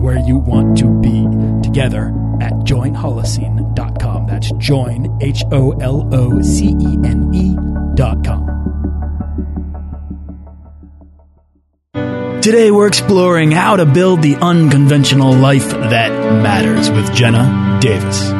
where you want to be together at joinholocene.com. That's join, H O L O C E N E.com. Today we're exploring how to build the unconventional life that matters with Jenna Davis.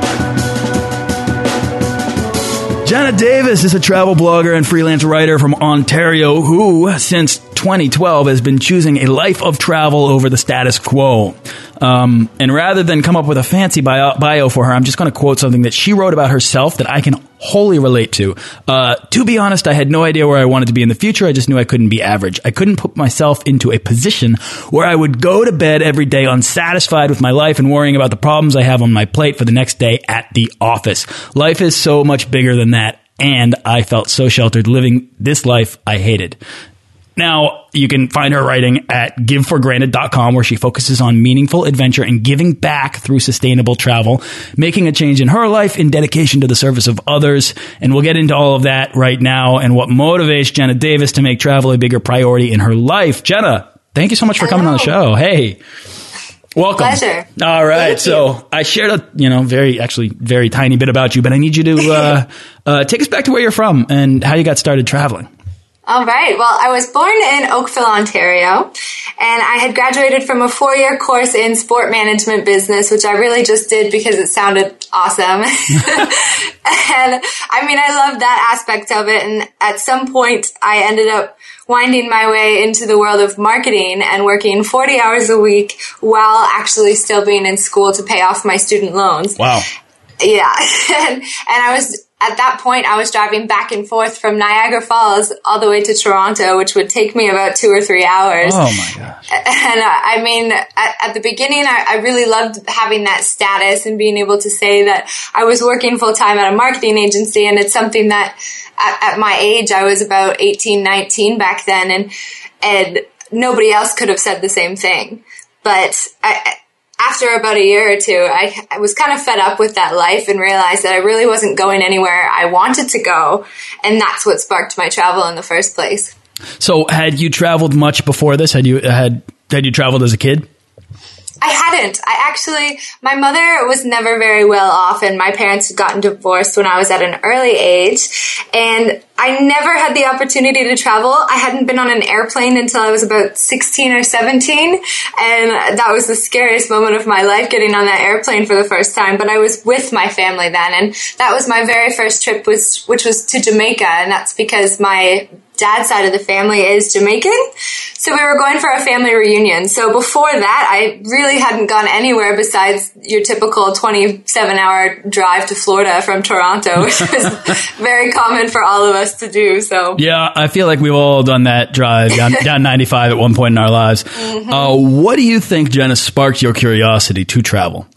Jenna Davis is a travel blogger and freelance writer from Ontario who, since 2012, has been choosing a life of travel over the status quo. Um, and rather than come up with a fancy bio, bio for her, I'm just going to quote something that she wrote about herself that I can wholly relate to. Uh, to be honest, I had no idea where I wanted to be in the future. I just knew I couldn't be average. I couldn't put myself into a position where I would go to bed every day unsatisfied with my life and worrying about the problems I have on my plate for the next day at the office. Life is so much bigger than that. And I felt so sheltered living this life I hated. Now, you can find her writing at giveforgranted.com where she focuses on meaningful adventure and giving back through sustainable travel, making a change in her life in dedication to the service of others. And we'll get into all of that right now and what motivates Jenna Davis to make travel a bigger priority in her life. Jenna, thank you so much for Hello. coming on the show. Hey. Welcome. Pleasure. All right. Thank so you. I shared a, you know, very, actually very tiny bit about you, but I need you to, uh, uh, take us back to where you're from and how you got started traveling. All right. Well, I was born in Oakville, Ontario, and I had graduated from a four year course in sport management business, which I really just did because it sounded awesome. and I mean, I loved that aspect of it. And at some point, I ended up winding my way into the world of marketing and working 40 hours a week while actually still being in school to pay off my student loans. Wow. Yeah. and, and I was, at that point, I was driving back and forth from Niagara Falls all the way to Toronto, which would take me about two or three hours. Oh my gosh. And uh, I mean, at, at the beginning, I, I really loved having that status and being able to say that I was working full time at a marketing agency. And it's something that at, at my age, I was about 18, 19 back then. And, and nobody else could have said the same thing. But I, after about a year or two, I, I was kind of fed up with that life and realized that I really wasn't going anywhere I wanted to go. And that's what sparked my travel in the first place. So, had you traveled much before this? Had you had had you traveled as a kid? I hadn't. I actually, my mother was never very well off, and my parents had gotten divorced when I was at an early age. And I never had the opportunity to travel. I hadn't been on an airplane until I was about 16 or 17. And that was the scariest moment of my life getting on that airplane for the first time. But I was with my family then. And that was my very first trip, was, which was to Jamaica. And that's because my dad's side of the family is Jamaican. So we were going for a family reunion. So before that, I really hadn't gone anywhere besides your typical 27 hour drive to Florida from Toronto, which was very common for all of us to do. So Yeah, I feel like we've all done that drive down, down 95 at one point in our lives. Uh, what do you think, Jenna, sparked your curiosity to travel?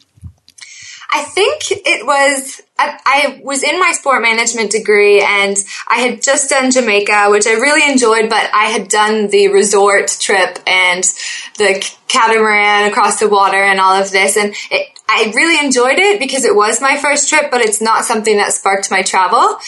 I think it was, I, I, was in my sport management degree and I had just done Jamaica, which I really enjoyed, but I had done the resort trip and the catamaran across the water and all of this. And it, I really enjoyed it because it was my first trip, but it's not something that sparked my travel.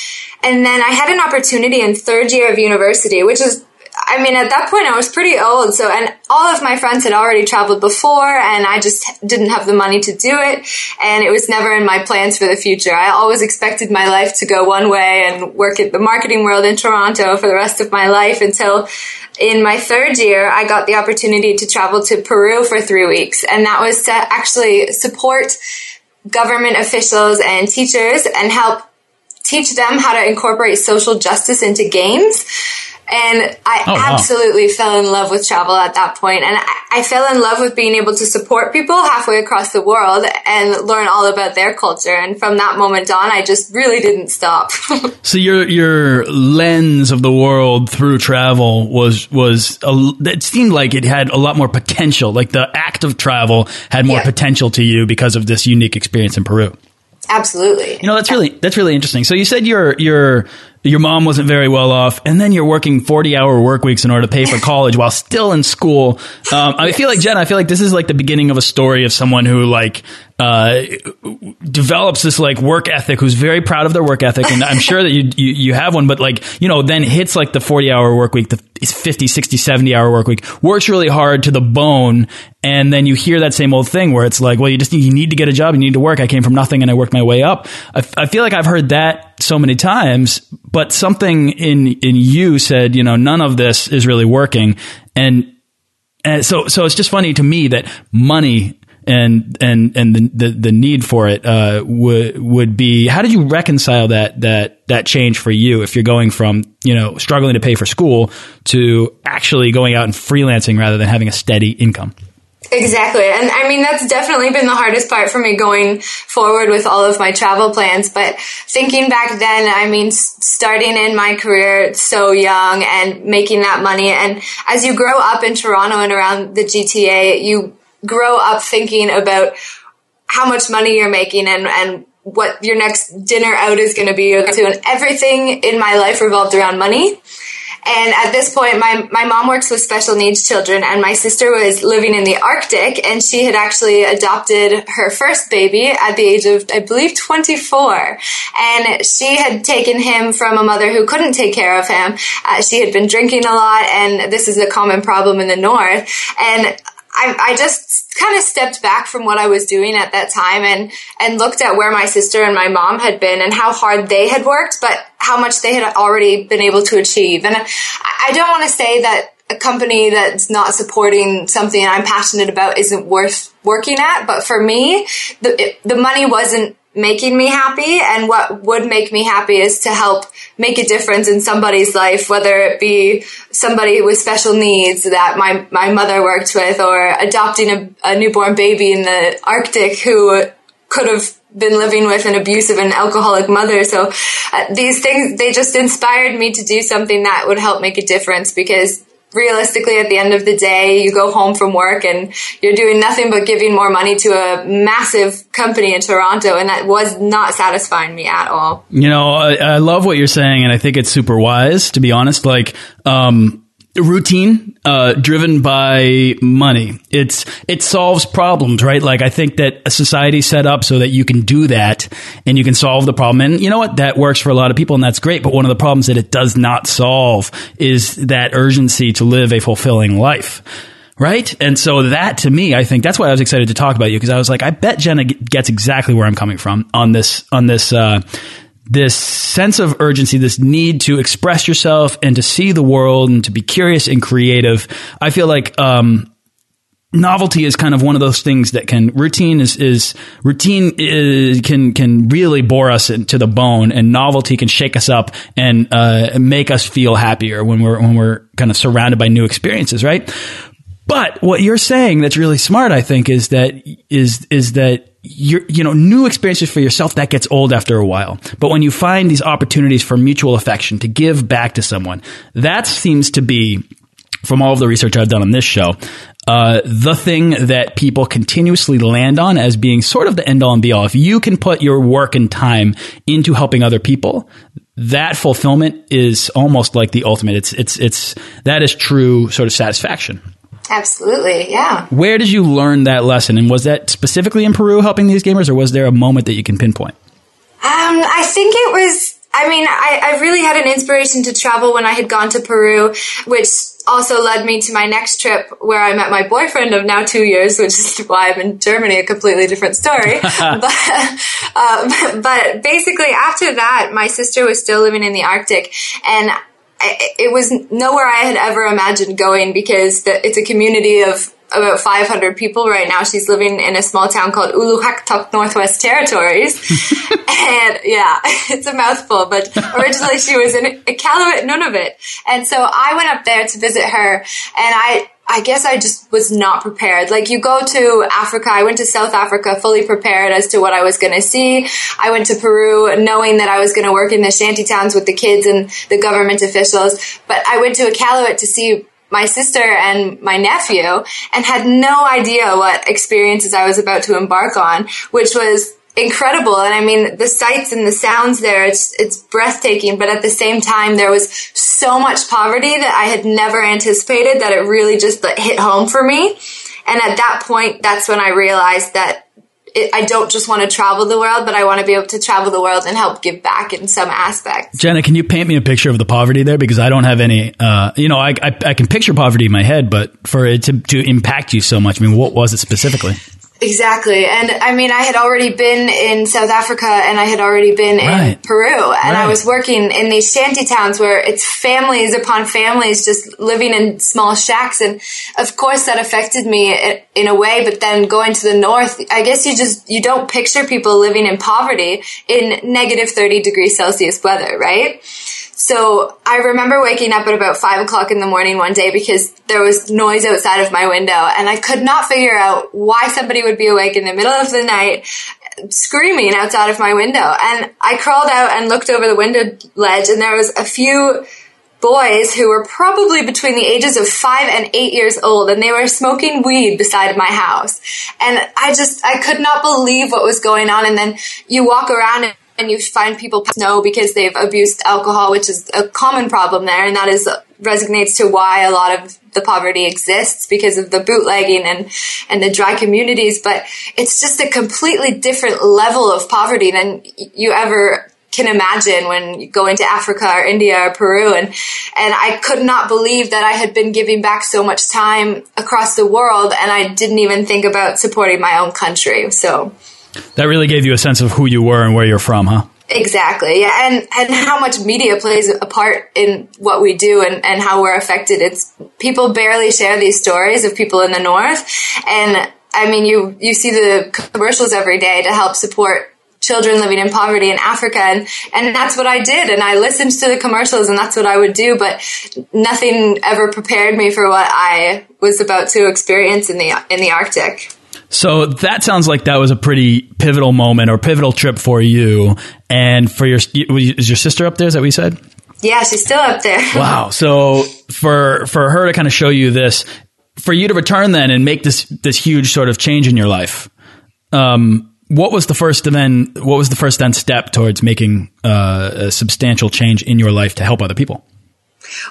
And then I had an opportunity in third year of university, which is I mean, at that point, I was pretty old. So, and all of my friends had already traveled before, and I just didn't have the money to do it. And it was never in my plans for the future. I always expected my life to go one way and work at the marketing world in Toronto for the rest of my life until in my third year, I got the opportunity to travel to Peru for three weeks. And that was to actually support government officials and teachers and help teach them how to incorporate social justice into games And I oh, wow. absolutely fell in love with travel at that point. And I, I, fell in love with being able to support people halfway across the world and learn all about their culture. And from that moment on, I just really didn't stop. so your, your lens of the world through travel was, was, a, it seemed like it had a lot more potential. Like the act of travel had more yeah. potential to you because of this unique experience in Peru. Absolutely. You know, that's really that's really interesting. So you said your your your mom wasn't very well off, and then you're working 40 hour work weeks in order to pay for college while still in school. Um, I feel like Jen, I feel like this is like the beginning of a story of someone who like uh, develops this like work ethic, who's very proud of their work ethic, and I'm sure that you, you, you have one, but like you know, then hits like the 40 hour work week, the 50, 60, 70 hour work week, works really hard to the bone, and then you hear that same old thing where it's like, well, you just you need to get a job, you need to work. I came from nothing and I worked my way up. I, I feel like I've heard that so many times, but something in in you said, you know, none of this is really working, and and so so it's just funny to me that money and and and the the, the need for it uh, would would be. How did you reconcile that that that change for you if you're going from you know struggling to pay for school to actually going out and freelancing rather than having a steady income? Exactly. And I mean, that's definitely been the hardest part for me going forward with all of my travel plans. But thinking back then, I mean, starting in my career so young and making that money. And as you grow up in Toronto and around the GTA, you grow up thinking about how much money you're making and, and what your next dinner out is going to be. And everything in my life revolved around money. And at this point, my, my mom works with special needs children and my sister was living in the Arctic and she had actually adopted her first baby at the age of, I believe, 24. And she had taken him from a mother who couldn't take care of him. Uh, she had been drinking a lot and this is a common problem in the North. And I, I just kind of stepped back from what I was doing at that time and, and looked at where my sister and my mom had been and how hard they had worked, but how much they had already been able to achieve. And I, don't want to say that a company that's not supporting something I'm passionate about isn't worth working at, but for me, the, it, the money wasn't making me happy and what would make me happy is to help make a difference in somebody's life whether it be somebody with special needs that my, my mother worked with or adopting a, a newborn baby in the arctic who could have been living with an abusive and alcoholic mother. So uh, these things, they just inspired me to do something that would help make a difference because realistically at the end of the day you go home from work and you're doing nothing but giving more money to a massive company in toronto and that was not satisfying me at all. You know i, I love what you're saying and i think it's super wise to be honest. Like um routine uh, driven by money. It's it solves problems, right? Like I think that a society set up so that you can do that and you can solve the problem. And you know what? That works for a lot of people and that's great. But one of the problems that it does not solve is that urgency to live a fulfilling life. Right. And so that to me, I think that's why I was excited to talk about you because I was like, I bet Jenna gets exactly where I'm coming from on this, on this, uh, this sense of urgency, this need to express yourself and to see the world and to be curious and creative. I feel like, um, novelty is kind of one of those things that can routine is is routine is, can can really bore us to the bone and novelty can shake us up and uh, make us feel happier when we're when we're kind of surrounded by new experiences right but what you're saying that's really smart i think is that is is that you you know, new experiences for yourself, that gets old after a while. But when you find these opportunities for mutual affection to give back to someone, that seems to be, from all of the research I've done on this show, uh, the thing that people continuously land on as being sort of the end all and be all. If you can put your work and time into helping other people, that fulfillment is almost like the ultimate. It's, it's, it's, that is true sort of satisfaction. Absolutely, yeah. Where did you learn that lesson? And was that specifically in Peru helping these gamers, or was there a moment that you can pinpoint? Um, I think it was. I mean, I, I really had an inspiration to travel when I had gone to Peru, which also led me to my next trip where I met my boyfriend of now two years, which is why I'm in Germany, a completely different story. but, uh, but basically after that, my sister was still living in the Arctic and it was nowhere I had ever imagined going because the, it's a community of about 500 people right now. She's living in a small town called Ulukhaktok, Northwest Territories. and yeah, it's a mouthful, but originally she was in Iqaluit, Nunavut. And so I went up there to visit her and I, I guess I just was not prepared. Like you go to Africa, I went to South Africa fully prepared as to what I was going to see. I went to Peru knowing that I was going to work in the shanty towns with the kids and the government officials. But I went to Iqaluit to see my sister and my nephew and had no idea what experiences I was about to embark on, which was incredible. And I mean, the sights and the sounds there, it's, it's breathtaking. But at the same time, there was so much poverty that I had never anticipated that it really just like, hit home for me. And at that point, that's when I realized that I don't just want to travel the world, but I want to be able to travel the world and help give back in some aspect. Jenna, can you paint me a picture of the poverty there? Because I don't have any, uh, you know, I, I, I, can picture poverty in my head, but for it to, to impact you so much, I mean, what was it specifically? Exactly. And I mean, I had already been in South Africa and I had already been in. Peru and right. I was working in these shanty towns where it's families upon families just living in small shacks. And of course that affected me in a way, but then going to the north, I guess you just, you don't picture people living in poverty in negative 30 degrees Celsius weather, right? So I remember waking up at about five o'clock in the morning one day because there was noise outside of my window and I could not figure out why somebody would be awake in the middle of the night screaming outside of my window. And I crawled out and looked over the window ledge and there was a few boys who were probably between the ages of five and eight years old and they were smoking weed beside my house. And I just, I could not believe what was going on. And then you walk around and and you find people know because they've abused alcohol, which is a common problem there, and that is resonates to why a lot of the poverty exists because of the bootlegging and and the dry communities. But it's just a completely different level of poverty than you ever can imagine when you go into Africa or India or Peru and and I could not believe that I had been giving back so much time across the world and I didn't even think about supporting my own country. So that really gave you a sense of who you were and where you're from, huh? Exactly. Yeah. And, and how much media plays a part in what we do and, and how we're affected. It's people barely share these stories of people in the North. And I mean, you, you see the commercials every day to help support children living in poverty in Africa. And, and that's what I did. And I listened to the commercials and that's what I would do. But nothing ever prepared me for what I was about to experience in the, in the Arctic. So that sounds like that was a pretty pivotal moment or pivotal trip for you. And for your, is your sister up there? Is that what you said? Yeah, she's still up there. wow. So for, for her to kind of show you this, for you to return then and make this, this huge sort of change in your life, um, what was the first then, what was the first then step towards making uh, a substantial change in your life to help other people?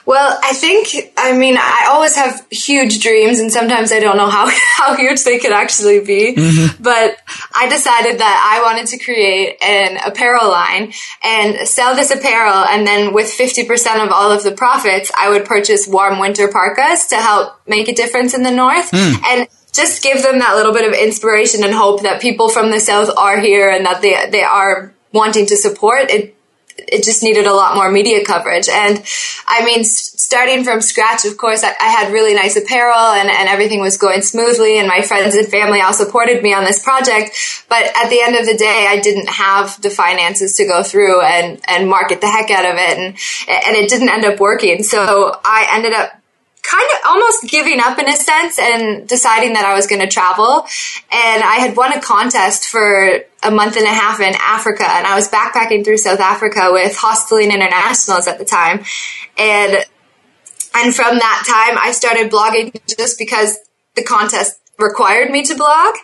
Well, I think, I mean, I always have huge dreams and sometimes I don't know how, how huge they could actually be. Mm-hmm. But I decided that I wanted to create an apparel line and sell this apparel. And then with 50% of all of the profits, I would purchase warm winter parkas to help make a difference in the North. Mm. And just give them that little bit of inspiration and hope that people from the South are here and that they, they are wanting to support. It it just needed a lot more media coverage. And I mean, starting from scratch, of course, I, I, had really nice apparel and, and everything was going smoothly. And my friends and family all supported me on this project. But at the end of the day, I didn't have the finances to go through and, and market the heck out of it. And, and it didn't end up working. So I ended up kind of almost giving up in a sense and deciding that I was going to travel. And I had won a contest for a month and a half in Africa and I was backpacking through South Africa with Hosteling Internationals at the time. And, and from that time I started blogging just because the contest required me to blog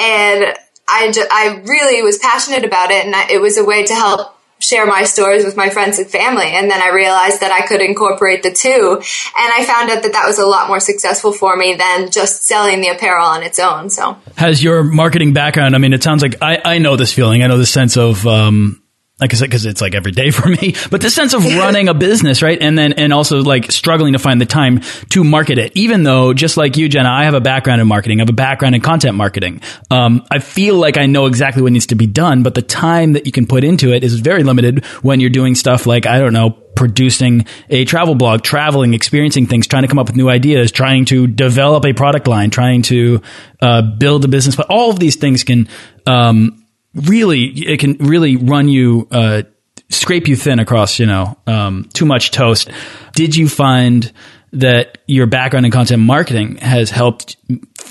and I, I really was passionate about it and I, it was a way to help share my stories with my friends and family. And then I realized that I could incorporate the two. And I found out that that was a lot more successful for me than just selling the apparel on its own. So has your marketing background, I mean, it sounds like I, I know this feeling. I know the sense of, um, like I said, because it's like every day for me, but the sense of running a business, right? And then, and also like struggling to find the time to market it, even though just like you, Jenna, I have a background in marketing, I have a background in content marketing. Um, I feel like I know exactly what needs to be done, but the time that you can put into it is very limited when you're doing stuff like, I don't know, producing a travel blog, traveling, experiencing things, trying to come up with new ideas, trying to develop a product line, trying to uh, build a business. But all of these things can, um, really it can really run you uh, scrape you thin across you know um, too much toast did you find that your background in content marketing has helped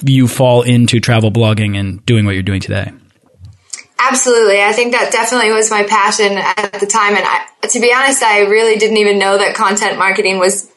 you fall into travel blogging and doing what you're doing today Absolutely. I think that definitely was my passion at the time. And I, to be honest, I really didn't even know that content marketing was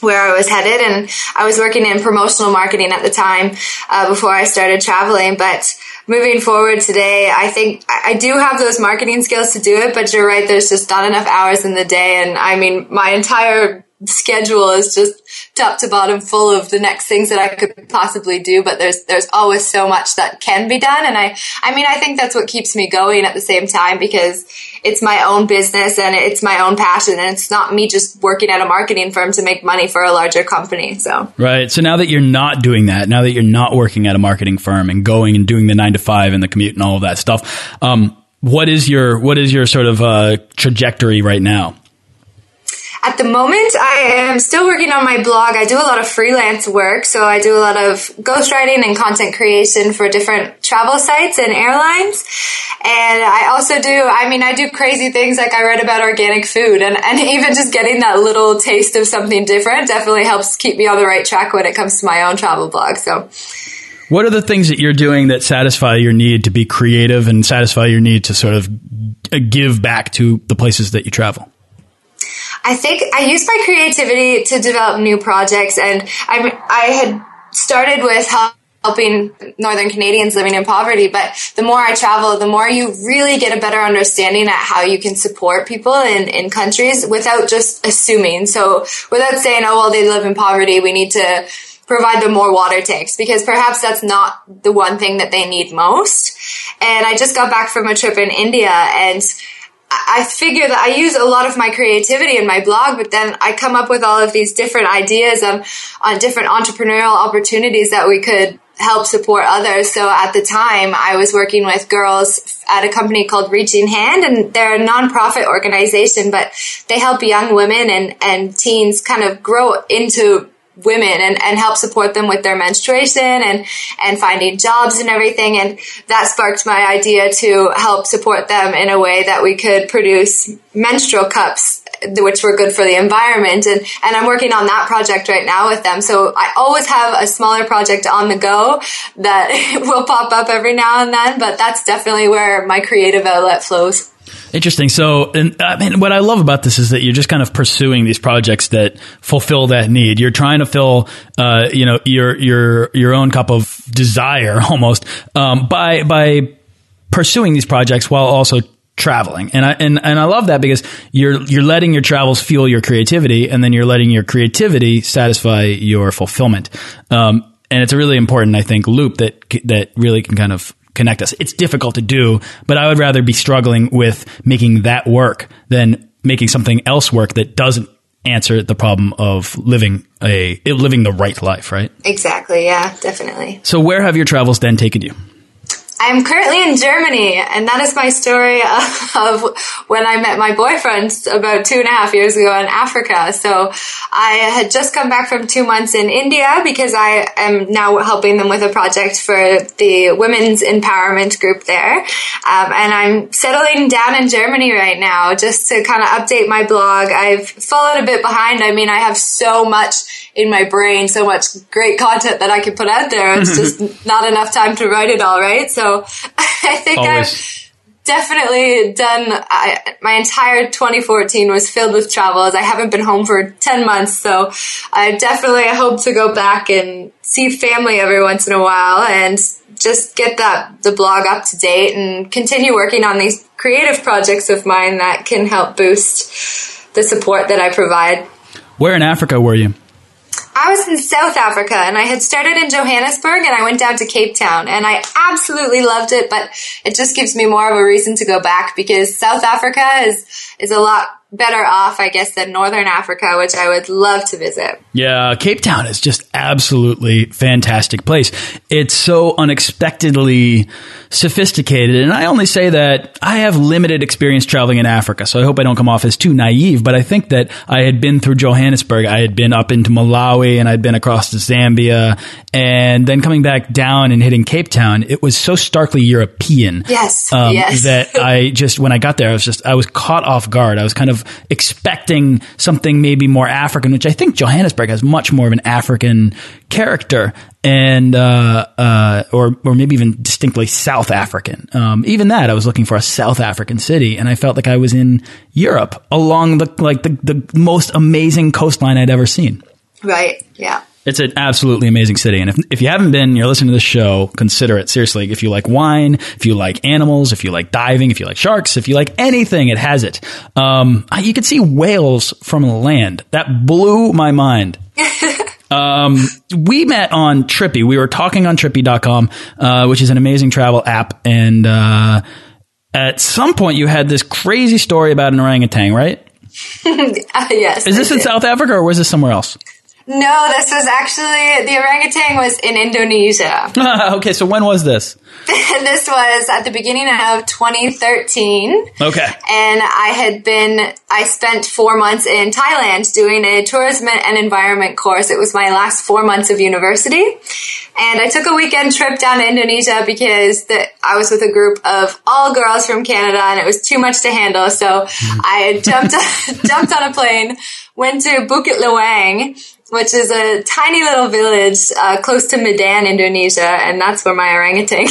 where I was headed. And I was working in promotional marketing at the time uh, before I started traveling. But moving forward today, I think I do have those marketing skills to do it, but you're right. There's just not enough hours in the day. And I mean, my entire schedule is just top to bottom full of the next things that I could possibly do, but there's there's always so much that can be done and I I mean I think that's what keeps me going at the same time because it's my own business and it's my own passion and it's not me just working at a marketing firm to make money for a larger company. So Right. So now that you're not doing that, now that you're not working at a marketing firm and going and doing the 9 to 5 and the commute and all of that stuff, um, what is your what is your sort of uh, trajectory right now? At the moment, I am still working on my blog. I do a lot of freelance work. So I do a lot of ghostwriting and content creation for different travel sites and airlines. And I also do, I mean, I do crazy things like I read about organic food and, and even just getting that little taste of something different definitely helps keep me on the right track when it comes to my own travel blog. So. What are the things that you're doing that satisfy your need to be creative and satisfy your need to sort of uh, give back to the places that you travel? I think I use my creativity to develop new projects, and I I had started with helping Northern Canadians living in poverty, but the more I travel, the more you really get a better understanding at how you can support people in, in countries without just assuming. So without saying, oh, well, they live in poverty, we need to provide them more water tanks because perhaps that's not the one thing that they need most. And I just got back from a trip in India and I figure that I use a lot of my creativity in my blog, but then I come up with all of these different ideas on, on uh, different entrepreneurial opportunities that we could help support others. So at the time, I was working with girls at a company called Reaching Hand, and they're a nonprofit organization, but they help young women and, and teens kind of grow into women and, and help support them with their menstruation and, and finding jobs and everything. And that sparked my idea to help support them in a way that we could produce menstrual cups which were good for the environment. And and I'm working on that project right now with them. So I always have a smaller project on the go that will pop up every now and then but that's definitely where my creative outlet flows Interesting. So, and I mean, what I love about this is that you're just kind of pursuing these projects that fulfill that need. You're trying to fill, uh, you know, your your your own cup of desire almost um, by by pursuing these projects while also traveling. And I and, and I love that because you're you're letting your travels fuel your creativity, and then you're letting your creativity satisfy your fulfillment. Um, and it's a really important, I think, loop that that really can kind of connect us. It's difficult to do, but I would rather be struggling with making that work than making something else work that doesn't answer the problem of living a living the right life, right? Exactly. Yeah, definitely. So where have your travels then taken you? I'm currently in Germany, and that is my story of, when I met my boyfriend about two and a half years ago in Africa. So I had just come back from two months in India because I am now helping them with a project for the women's empowerment group there. Um, and I'm settling down in Germany right now just to kind of update my blog. I've fallen a bit behind. I mean, I have so much in my brain, so much great content that I could put out there. It's just not enough time to write it all, right? So I think Always. I've definitely done I, my entire 2014 was filled with travels i haven't been home for 10 months. So i definitely hope to go back and see family every once in a while and just get that the blog up to date and continue working on these creative projects of mine that can help boost the support that i provide. Where in africa were you I was in South Africa and I had started in Johannesburg and I went down to Cape Town and I absolutely loved it, but it just gives me more of a reason to go back because South Africa is, is a lot better off, I guess, than Northern Africa, which I would love to visit. Yeah, Cape Town is just absolutely fantastic place. It's so unexpectedly sophisticated, and I only say that I have limited experience traveling in Africa, so I hope I don't come off as too naive. But I think that I had been through Johannesburg, I had been up into Malawi, and I'd been across to Zambia, and then coming back down and hitting Cape Town, it was so starkly European. Yes, um, yes. that I just when I got there, I was just I was caught off guard. I was kind of expecting something maybe more African, which I think Johannesburg has much more of an African character and uh, uh, or or maybe even distinctly South African. Um, even that, I was looking for a South African city, and I felt like I was in Europe along the like the, the most amazing coastline I'd ever seen. Right. Yeah. It's an absolutely amazing city. And if, if you haven't been, you're listening to this show, consider it. Seriously. If you like wine, if you like animals, if you like diving, if you like sharks, if you like anything, it has it. Um, you can see whales from the land. That blew my mind. um, we met on Trippy. We were talking on trippy.com, uh, which is an amazing travel app. And, uh, at some point you had this crazy story about an orangutan, right? uh, yes. Is this in South Africa or was this somewhere else? No, this was actually the orangutan was in Indonesia. okay, so when was this? this was at the beginning of 2013. Okay. And I had been I spent 4 months in Thailand doing a tourism and environment course. It was my last 4 months of university. And I took a weekend trip down to Indonesia because the, I was with a group of all girls from Canada and it was too much to handle. So hmm. I jumped jumped on a plane, went to Bukit Lawang which is a tiny little village uh, close to Medan, Indonesia, and that's where my orangutan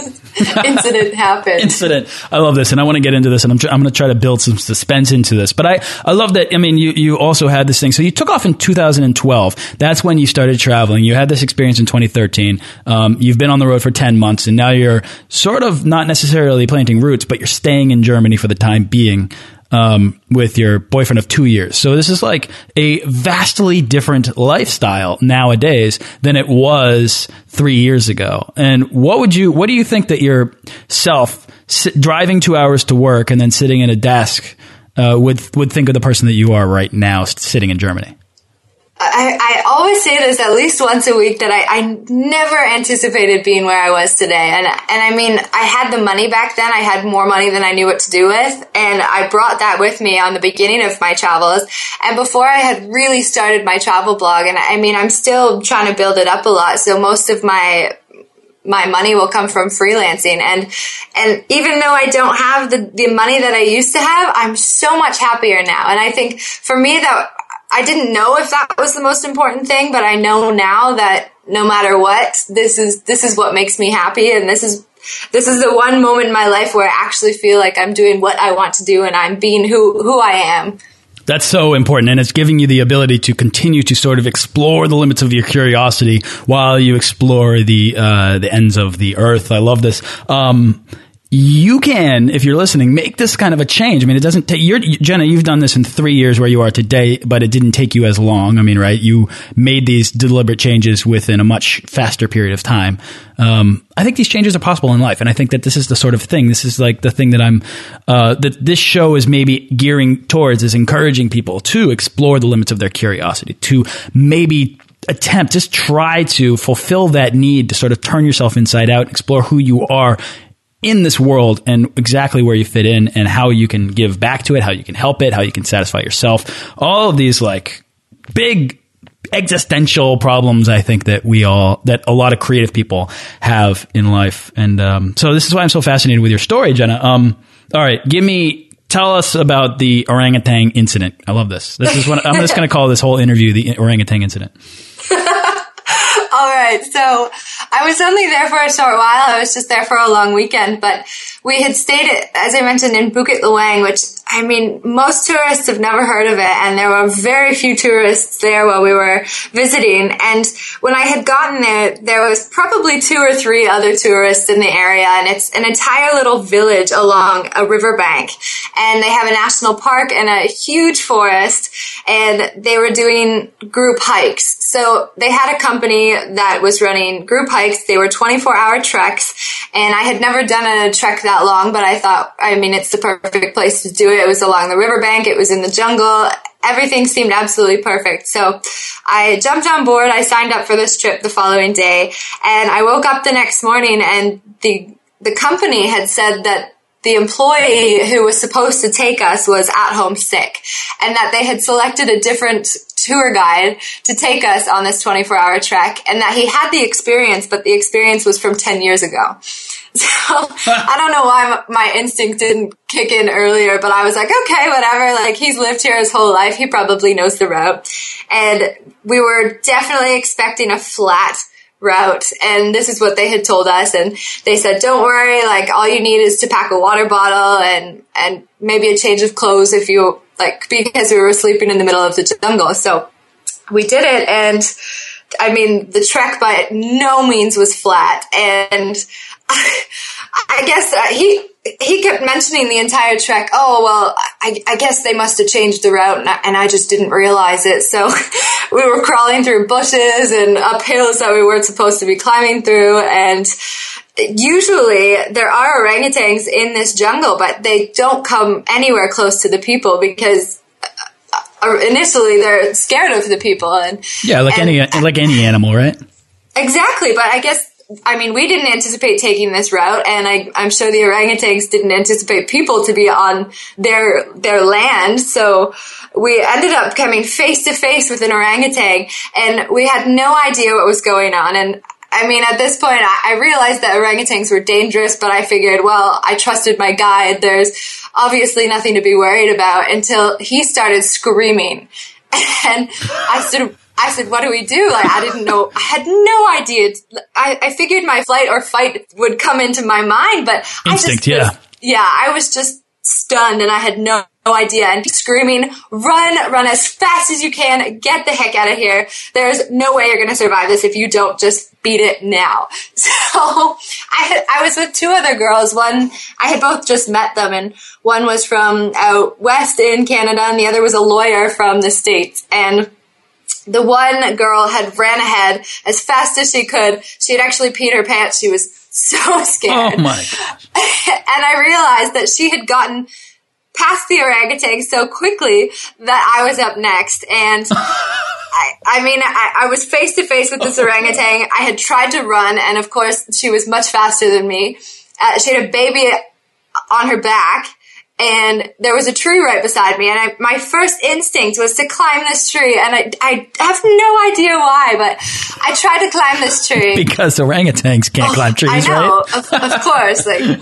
incident happened. Incident. I love this, and I want to get into this, and I'm, tr- I'm going to try to build some suspense into this. But I, I love that. I mean, you, you also had this thing. So you took off in 2012. That's when you started traveling. You had this experience in 2013. Um, you've been on the road for 10 months, and now you're sort of not necessarily planting roots, but you're staying in Germany for the time being um, with your boyfriend of two years. So this is like a vastly different lifestyle nowadays than it was three years ago. And what would you, what do you think that yourself driving two hours to work and then sitting in a desk uh, would would think of the person that you are right now sitting in Germany? I, I always say this at least once a week that I, I never anticipated being where I was today. And, and I mean, I had the money back then. I had more money than I knew what to do with. And I brought that with me on the beginning of my travels. And before I had really started my travel blog, and I mean, I'm still trying to build it up a lot. So most of my my money will come from freelancing and and even though I don't have the the money that I used to have I'm so much happier now and I think for me that I didn't know if that was the most important thing, but I know now that no matter what, this is this is what makes me happy and this is this is the one moment in my life where I actually feel like I'm doing what I want to do and I'm being who who I am. That's so important, and it's giving you the ability to continue to sort of explore the limits of your curiosity while you explore the uh, the ends of the earth. I love this. Um, you can, if you're listening, make this kind of a change. I mean, it doesn't take, you're, Jenna, you've done this in three years where you are today, but it didn't take you as long. I mean, right? You made these deliberate changes within a much faster period of time. Um, I think these changes are possible in life. And I think that this is the sort of thing, this is like the thing that I'm, uh, that this show is maybe gearing towards is encouraging people to explore the limits of their curiosity, to maybe attempt, just try to fulfill that need to sort of turn yourself inside out, explore who you are in this world and exactly where you fit in and how you can give back to it, how you can help it, how you can satisfy yourself. All of these like big existential problems I think that we all that a lot of creative people have in life. And um, so this is why I'm so fascinated with your story, Jenna. Um, all right, give me tell us about the orangutan incident. I love this. This is what I'm just going to call this whole interview the orangutan incident. All right. So I was only there for a short while. I was just there for a long weekend, but we had stayed as I mentioned, in Bukit Lawang, which I mean, most tourists have never heard of it, and there were very few tourists there while we were visiting. And when I had gotten there, there was probably two or three other tourists in the area, and it's an entire little village along a riverbank. And they have a national park and a huge forest, and they were doing group hikes. So they had a company that was running group hikes. They were 24 hour treks, and I had never done a trek that long, but I thought, I mean, it's the perfect place to do it. It was along the riverbank. It was in the jungle. Everything seemed absolutely perfect. So I jumped on board. I signed up for this trip the following day and I woke up the next morning and the, the company had said that the employee who was supposed to take us was at home sick and that they had selected a different tour guide to take us on this 24 hour trek and that he had the experience, but the experience was from 10 years ago. So I don't know why my instinct didn't kick in earlier, but I was like, okay, whatever. Like he's lived here his whole life. He probably knows the route. And we were definitely expecting a flat route. And this is what they had told us. And they said, don't worry. Like all you need is to pack a water bottle and, and maybe a change of clothes if you like, because we were sleeping in the middle of the jungle. So we did it. And I mean, the trek by no means was flat. And I guess uh, he he kept mentioning the entire trek. Oh well, I, I guess they must have changed the route, and I, and I, just didn't realize it. So we were crawling through bushes and up hills that we weren't supposed to be climbing through, and usually there are orangutans in this jungle, but they don't come anywhere close to the people because uh, uh, initially they're scared of the people and yeah like and, any like any animal right exactly but i guess I mean, we didn't anticipate taking this route, and I, am sure the orangutans didn't anticipate people to be on their their land. So we ended up coming face to face with an orangutan, and we had no idea what was going on. And I mean, at this point, I, I realized that orangutans were dangerous, but I figured, well, I trusted my guide. There's obviously nothing to be worried about until he started screaming. And I said, I said, what do we do? Like, I didn't know, I had no idea. I, I figured my flight or fight would come into my mind, but Instinct, I just, yeah. yeah, I was just stunned and I had no, no idea and screaming, run, run as fast as you can, get the heck out of here. There's no way you're going to survive this if you don't just beat it now. So I had, I was with two other girls. One, I had both just met them and one was from out west in Canada and the other was a lawyer from the States. And the one girl had ran ahead as fast as she could. She had actually peed her pants. She was so scared. Oh my gosh. and I realized that she had gotten past the orangutan so quickly that I was up next. And I, I mean, I, I was face to face with this orangutan. I had tried to run, and of course, she was much faster than me. Uh, she had a baby on her back and there was a tree right beside me and I, my first instinct was to climb this tree and I, I have no idea why but i tried to climb this tree. Because orangutans can't oh, climb trees I know, right of, of course like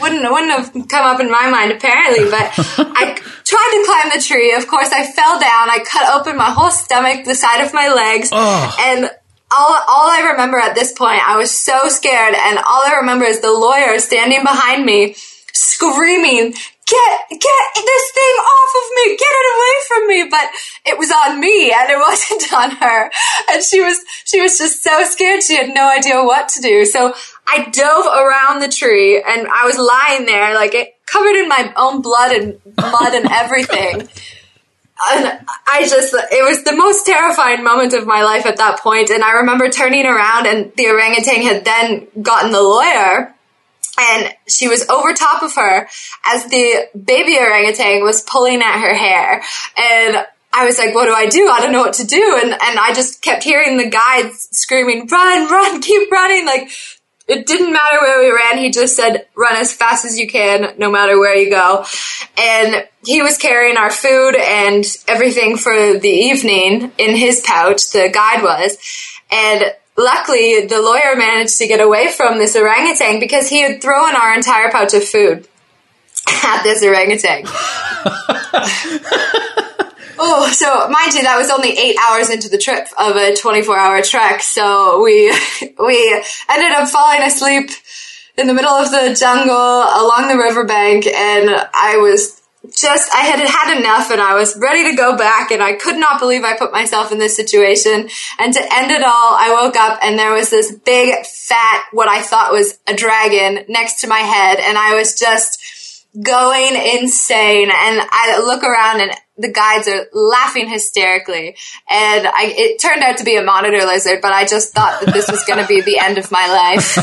wouldn't wouldn't have come up in my mind apparently but i tried to climb the tree. Of course i fell down. I cut open my whole stomach the side of my legs oh. and all, all I remember at this point, I was so scared, and all I remember is the lawyer standing behind me, screaming, get get this thing off of me get it away from me. But it was on me and it wasn't on her. And she was she was just so scared. She had no idea what to do. So i dove around the tree and i was lying there like it covered in my own blood and mud and oh everything. And I just, it was the most terrifying moment of my life at that point. And I remember turning around and the orangutan had then gotten the lawyer and she was over top of her as the baby orangutan was pulling at her hair. And I was like, what do I do? I don't know what to do. And, and I just kept hearing the guides screaming, run, run, keep running. Like, it didn't matter where we ran. He just said, run as fast as you can, no matter where you go. And he was carrying our food and everything for the evening in his pouch. The guide was. And luckily, the lawyer managed to get away from this orangutan because he had thrown our entire pouch of food at this orangutan. Oh, so mind you, that was only eight hours into the trip of a 24 hour trek. So we, we ended up falling asleep in the middle of the jungle along the riverbank and I was just, I had had enough and I was ready to go back and I could not believe I put myself in this situation. And to end it all, I woke up and there was this big, fat, what I thought was a dragon next to my head and I was just going insane. And I look around and the guides are laughing hysterically. And I, it turned out to be a monitor lizard, but I just thought that this was going to be the end of my life.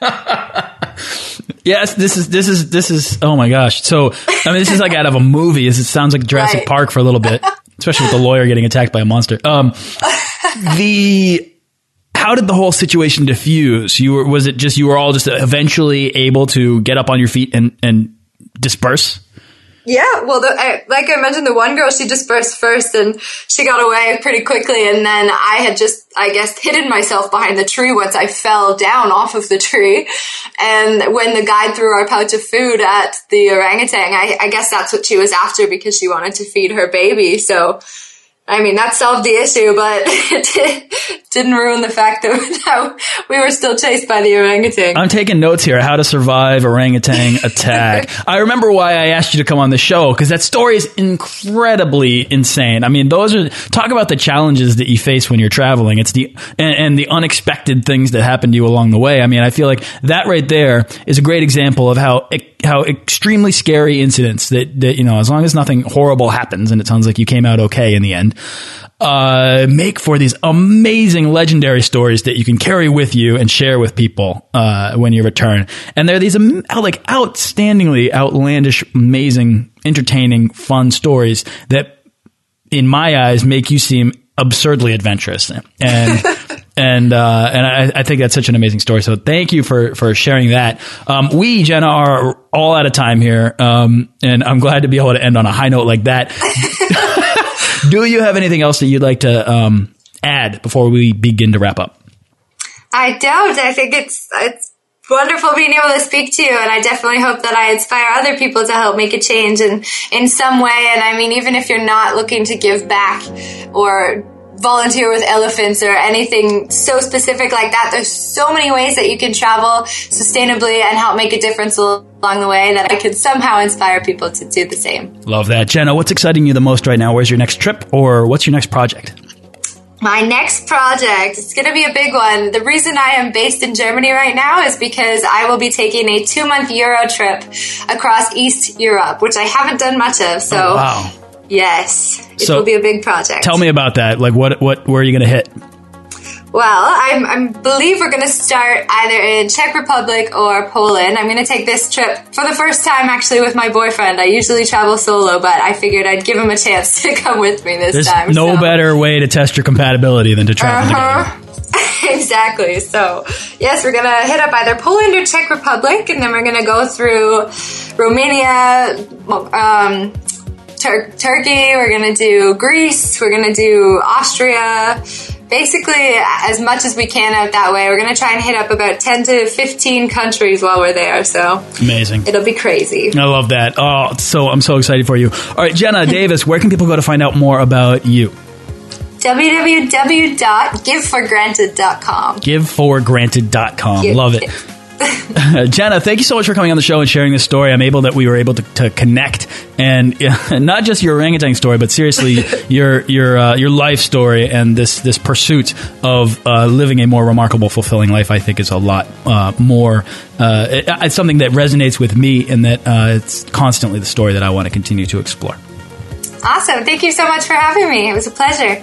yes, this is this is this is. Oh my gosh! So I mean, this is like out of a movie. It sounds like Jurassic right. Park for a little bit, especially with the lawyer getting attacked by a monster. Um, the how did the whole situation diffuse? You were was it just you were all just eventually able to get up on your feet and and disperse? Yeah, well, the, I, like I mentioned, the one girl she dispersed first, and she got away pretty quickly. And then I had just, I guess, hidden myself behind the tree once I fell down off of the tree. And when the guide threw our pouch of food at the orangutan, I, I guess that's what she was after because she wanted to feed her baby. So I mean, that solved the issue, but it didn't ruin the fact that we were still chased by the orangutan. I'm taking notes here how to survive orangutan attack. I remember why I asked you to come on the show because that story is incredibly insane. I mean, those are talk about the challenges that you face when you're traveling. It's the and, and the unexpected things that happen to you along the way. I mean, I feel like that right there is a great example of how how extremely scary incidents that that you know, as long as nothing horrible happens, and it sounds like you came out okay in the end uh, make for these amazing legendary stories that you can carry with you and share with people uh, when you return. And they're these um, like outstandingly outlandish, amazing, entertaining, fun stories that, in my eyes, make you seem absurdly adventurous. And and uh, and I, I, think that's such an amazing story. So thank you for for sharing that. Um, we Jenna are all out of time here, um, and I'm glad to be able to end on a high note like that. Do you have anything else that you'd like to um, add before we begin to wrap up? I don't. I think it's it's wonderful being able to speak to you, and I definitely hope that I inspire other people to help make a change in in some way. And I mean, even if you're not looking to give back or volunteer with elephants or anything so specific like that. There's so many ways that you can travel sustainably and help make a difference along the way that I could somehow inspire people to do the same. Love that. Jenna, what's exciting you the most right now? Where's your next trip or what's your next project? My next project, it's going to be a big one. The reason I am based in Germany right now is because I will be taking a two month Euro trip across East Europe, which I haven't done much of. So oh, wow. Yes, it so will be a big project. Tell me about that. Like, what, what, where are you going to hit? Well, I'm, I believe we're going to start either in Czech Republic or Poland. I'm going to take this trip for the first time actually with my boyfriend. I usually travel solo, but I figured I'd give him a chance to come with me this There's time. no so. better way to test your compatibility than to travel uh-huh. together. exactly. So, yes, we're going to hit up either Poland or Czech Republic, and then we're going to go through Romania, um, Tur- Turkey, we're going to do Greece, we're going to do Austria. Basically, as much as we can out that way. We're going to try and hit up about 10 to 15 countries while we're there. So amazing. It'll be crazy. I love that. Oh, so I'm so excited for you. All right, Jenna Davis, where can people go to find out more about you? www.giveforgranted.com. Giveforgranted.com. Give, Love it. Jenna, thank you so much for coming on the show and sharing this story. I'm able that we were able to, to connect and not just your orangutan story, but seriously your your uh, your life story and this this pursuit of uh, living a more remarkable, fulfilling life. I think is a lot uh, more. Uh, it, it's something that resonates with me, and that uh, it's constantly the story that I want to continue to explore. Awesome! Thank you so much for having me. It was a pleasure.